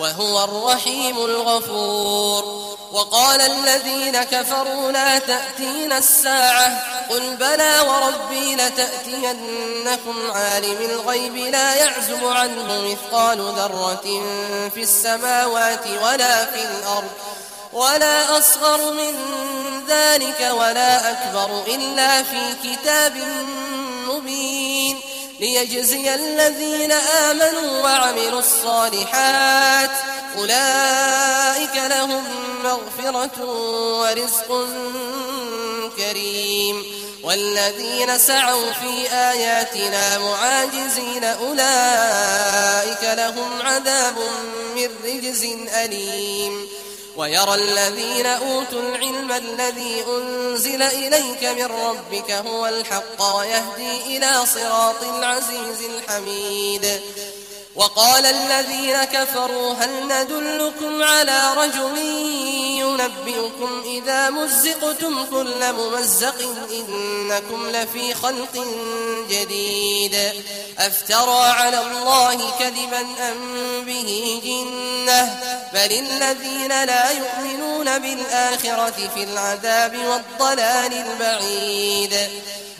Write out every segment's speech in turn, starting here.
وهو الرحيم الغفور. وقال الذين كفروا لا تأتين الساعة. قل بلى وربي لتأتينكم عالم الغيب لا يعزب عنه مثقال ذرة في السماوات ولا في الأرض. ولا أصغر من ذلك ولا أكبر إلا في كتاب مبين. ليجزي الذين آمنوا وعملوا الصالحات أولئك لهم مغفرة ورزق كريم والذين سعوا في آياتنا معاجزين أولئك لهم عذاب من رجز أليم ويرى الذين أوتوا العلم الذي أنزل إليك من ربك هو الحق ويهدي إلى صراط العزيز الحميد. وقال الذين كفروا هل ندلكم على رجل ينبئكم إذا مزقتم كل ممزق إنكم لفي خلق جديد. أفترى على الله كذبا أم به جنة؟ بل الذين لا يؤمنون بالآخرة في العذاب والضلال البعيد.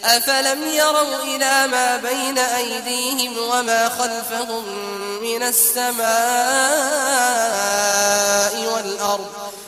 أفلم يروا إلى ما بين أيديهم وما خلفهم من السماء والأرض؟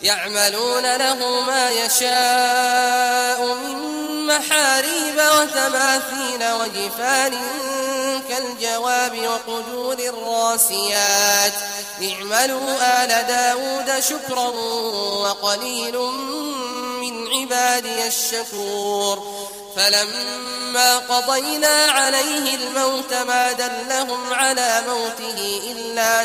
يعملون له ما يشاء من محاريب وتماثيل وجفان كالجواب وقدور الراسيات. اعملوا آل داود شكرا وقليل من عبادي الشكور. فلما قضينا عليه الموت ما دلهم على موته إلا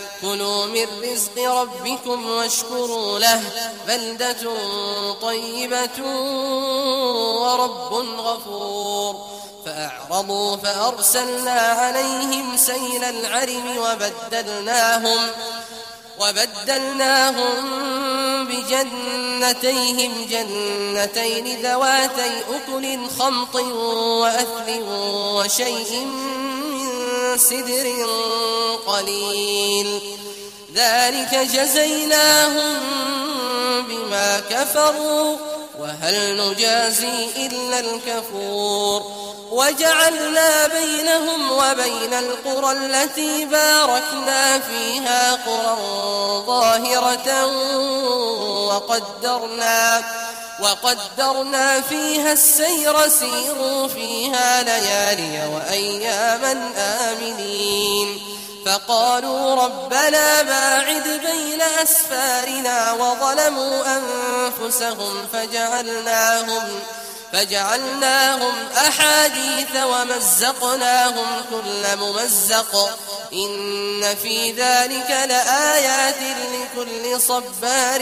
كلوا من رزق ربكم واشكروا له بلدة طيبة ورب غفور. فأعرضوا فأرسلنا عليهم سيل العرم وبدلناهم وبدلناهم بجنتيهم جنتين ذواتي أكل خمط وأثل وشيء سدر قليل. ذلك جزيناهم بما كفروا وهل نجازي إلا الكفور. وجعلنا بينهم وبين القرى التي باركنا فيها قرى ظاهرة وقدرنا وقدرنا فيها السير سيروا فيها ليالي وأياما آمنين. فقالوا ربنا باعد بين أسفارنا وظلموا أنفسهم فجعلناهم فجعلناهم أحاديث ومزقناهم كل ممزق. إن في ذلك لآيات لكل صبار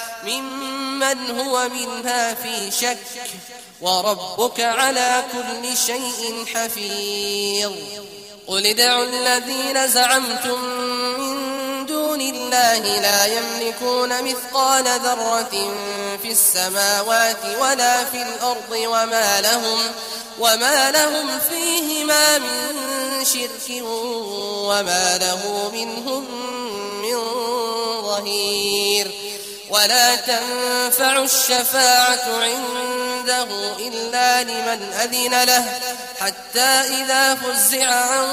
ممن هو منها في شك وربك على كل شيء حفيظ. قل ادعوا الذين زعمتم من دون الله لا يملكون مثقال ذرة في السماوات ولا في الأرض وما لهم وما لهم فيهما من شرك وما له منهم من ظهير. ولا تنفع الشفاعة عنده إلا لمن أذن له. حتى إذا فزع عن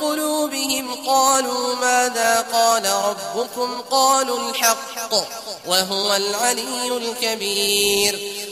قلوبهم قالوا ماذا قال ربكم؟ قالوا الحق وهو العلي الكبير.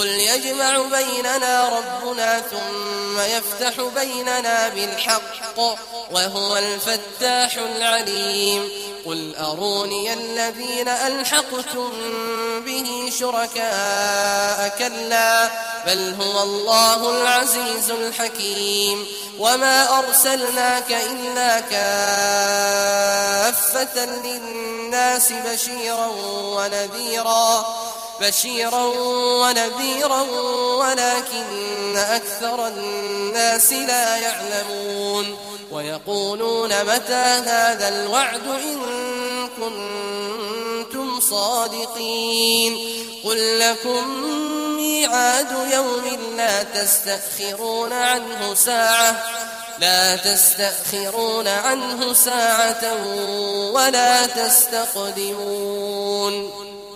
قل يجمع بيننا ربنا ثم يفتح بيننا بالحق وهو الفتاح العليم. قل أروني الذين ألحقتم به شركاء كلا بل هو الله العزيز الحكيم. وما أرسلناك إلا كافة للناس بشيرا ونذيرا بشيرا ونذيرا ولكن أكثر الناس لا يعلمون ويقولون متى هذا الوعد إن كنتم صادقين قل لكم ميعاد يوم لا تستأخرون عنه ساعة لا تستأخرون عنه ساعة ولا تستقدمون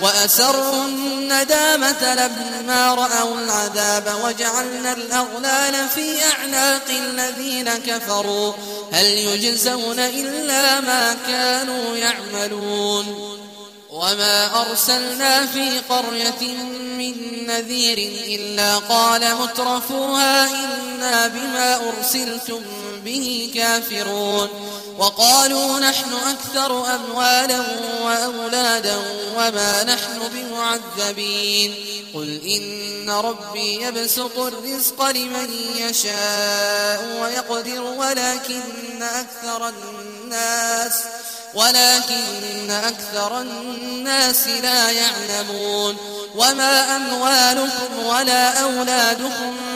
وأسروا الندامة لما رأوا العذاب وجعلنا الأغلال في أعناق الذين كفروا. هل يجزون إلا ما كانوا يعملون؟ وما أرسلنا في قرية من نذير إلا قال مترفوها إنا بما أرسلتم به كافرون. وقالوا نحن أكثر أموالا وأولادا وما نحن بمعذبين قل إن ربي يبسط الرزق لمن يشاء ويقدر ولكن أكثر الناس ولكن أكثر الناس لا يعلمون وما أموالكم ولا أولادكم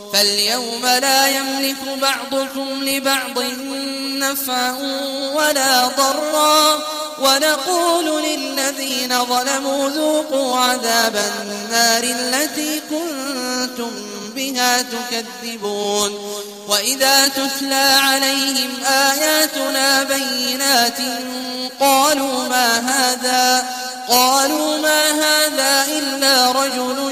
فاليوم لا يملك بعضكم لبعض نفعا ولا ضرا ونقول للذين ظلموا ذوقوا عذاب النار التي كنتم بها تكذبون. وإذا تتلى عليهم آياتنا بينات قالوا ما هذا قالوا ما هذا إلا رجل